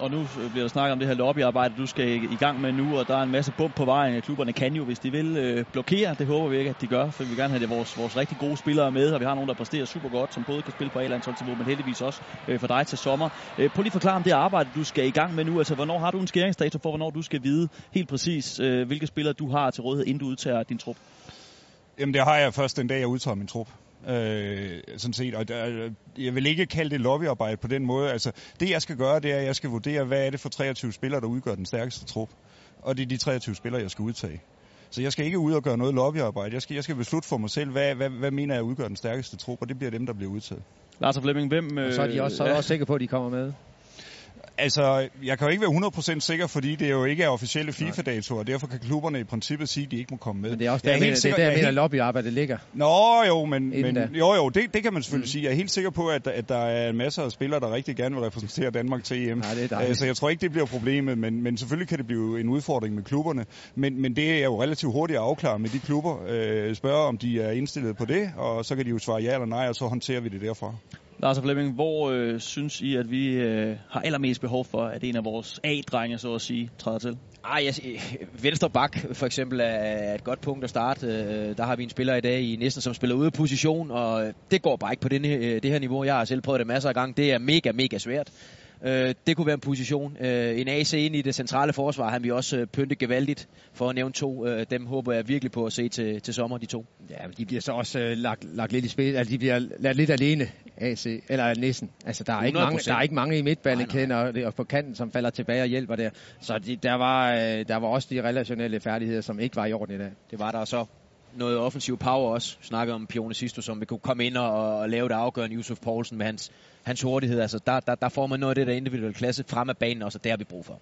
og nu bliver der snakket om det her lobbyarbejde, du skal i gang med nu, og der er en masse bump på vejen. Klubberne kan jo, hvis de vil, øh, blokere. Det håber vi ikke, at de gør, for vi vil gerne have det vores, vores rigtig gode spillere med, og vi har nogen, der præsterer super godt, som både kan spille på A-landsholdsniveau, men heldigvis også øh, for dig til sommer. Øh, prøv lige at forklare om det arbejde, du skal i gang med nu. Altså, hvornår har du en skæringsdato for, hvornår du skal vide helt præcis, øh, hvilke spillere du har til rådighed, inden du udtager din trup? Jamen, det har jeg først den dag, jeg udtager min trup. Øh, sådan set. Og der, jeg vil ikke kalde det lobbyarbejde på den måde. Altså, det jeg skal gøre, det er, at jeg skal vurdere, hvad er det for 23 spillere, der udgør den stærkeste trup. Og det er de 23 spillere, jeg skal udtage. Så jeg skal ikke ud og gøre noget lobbyarbejde. Jeg skal, jeg skal beslutte for mig selv, hvad, hvad, hvad mener jeg udgør den stærkeste trup, og det bliver dem, der bliver udtaget. Lars og Flemming, hvem... Og så er de også, så er de også sikre på, at de kommer med. Altså, jeg kan jo ikke være 100% sikker, fordi det jo ikke er officielle FIFA-datoer, og derfor kan klubberne i princippet sige, at de ikke må komme med. Men det er også der, jeg er mener, sikker, det er der, jeg mener, lobbyarbejdet ligger. Nå, jo, men, men jo, jo, det, det kan man selvfølgelig mm. sige. Jeg er helt sikker på, at, at der er masser af spillere, der rigtig gerne vil repræsentere Danmark til EM. Nej, det er øh, så jeg tror ikke, det bliver problemet, men, men selvfølgelig kan det blive en udfordring med klubberne. Men, men det er jo relativt hurtigt at afklare med de klubber. Øh, spørge, om de er indstillet på det, og så kan de jo svare ja eller nej, og så håndterer vi det derfra. Lars og Flemming, hvor øh, synes I, at vi øh, har allermest behov for, at en af vores A-drenge, så at sige, træder til? Ej, jeg, venstre bak for eksempel er et godt punkt at starte. Øh, der har vi en spiller i dag i næsten, som spiller ude af position, og det går bare ikke på denne, øh, det her niveau. Jeg har selv prøvet det masser af gange. Det er mega, mega svært. Øh, det kunne være en position. Øh, en AC ind i det centrale forsvar, han vi også øh, pynte gevaldigt, for at nævne to. Øh, dem håber jeg virkelig på at se til, til sommer, de to. Ja, men de bliver så også øh, lagt, lagt lidt i spil. Altså, de bliver ladt lidt alene, AC, eller næsten. Altså, der er, ikke mange, der er ikke mange i midtbanekæden og, og på kanten, som falder tilbage og hjælper der. Så de, der, var, øh, der var også de relationelle færdigheder, som ikke var i orden i dag. Det var der så noget offensiv power også. Snakker om Pione Sisto, som vil kunne komme ind og, og lave det afgørende. Yusuf Poulsen med hans, hans hurtighed. Altså, der, der, der får man noget af det der individuelle klasse frem af banen også, og det har vi brug for.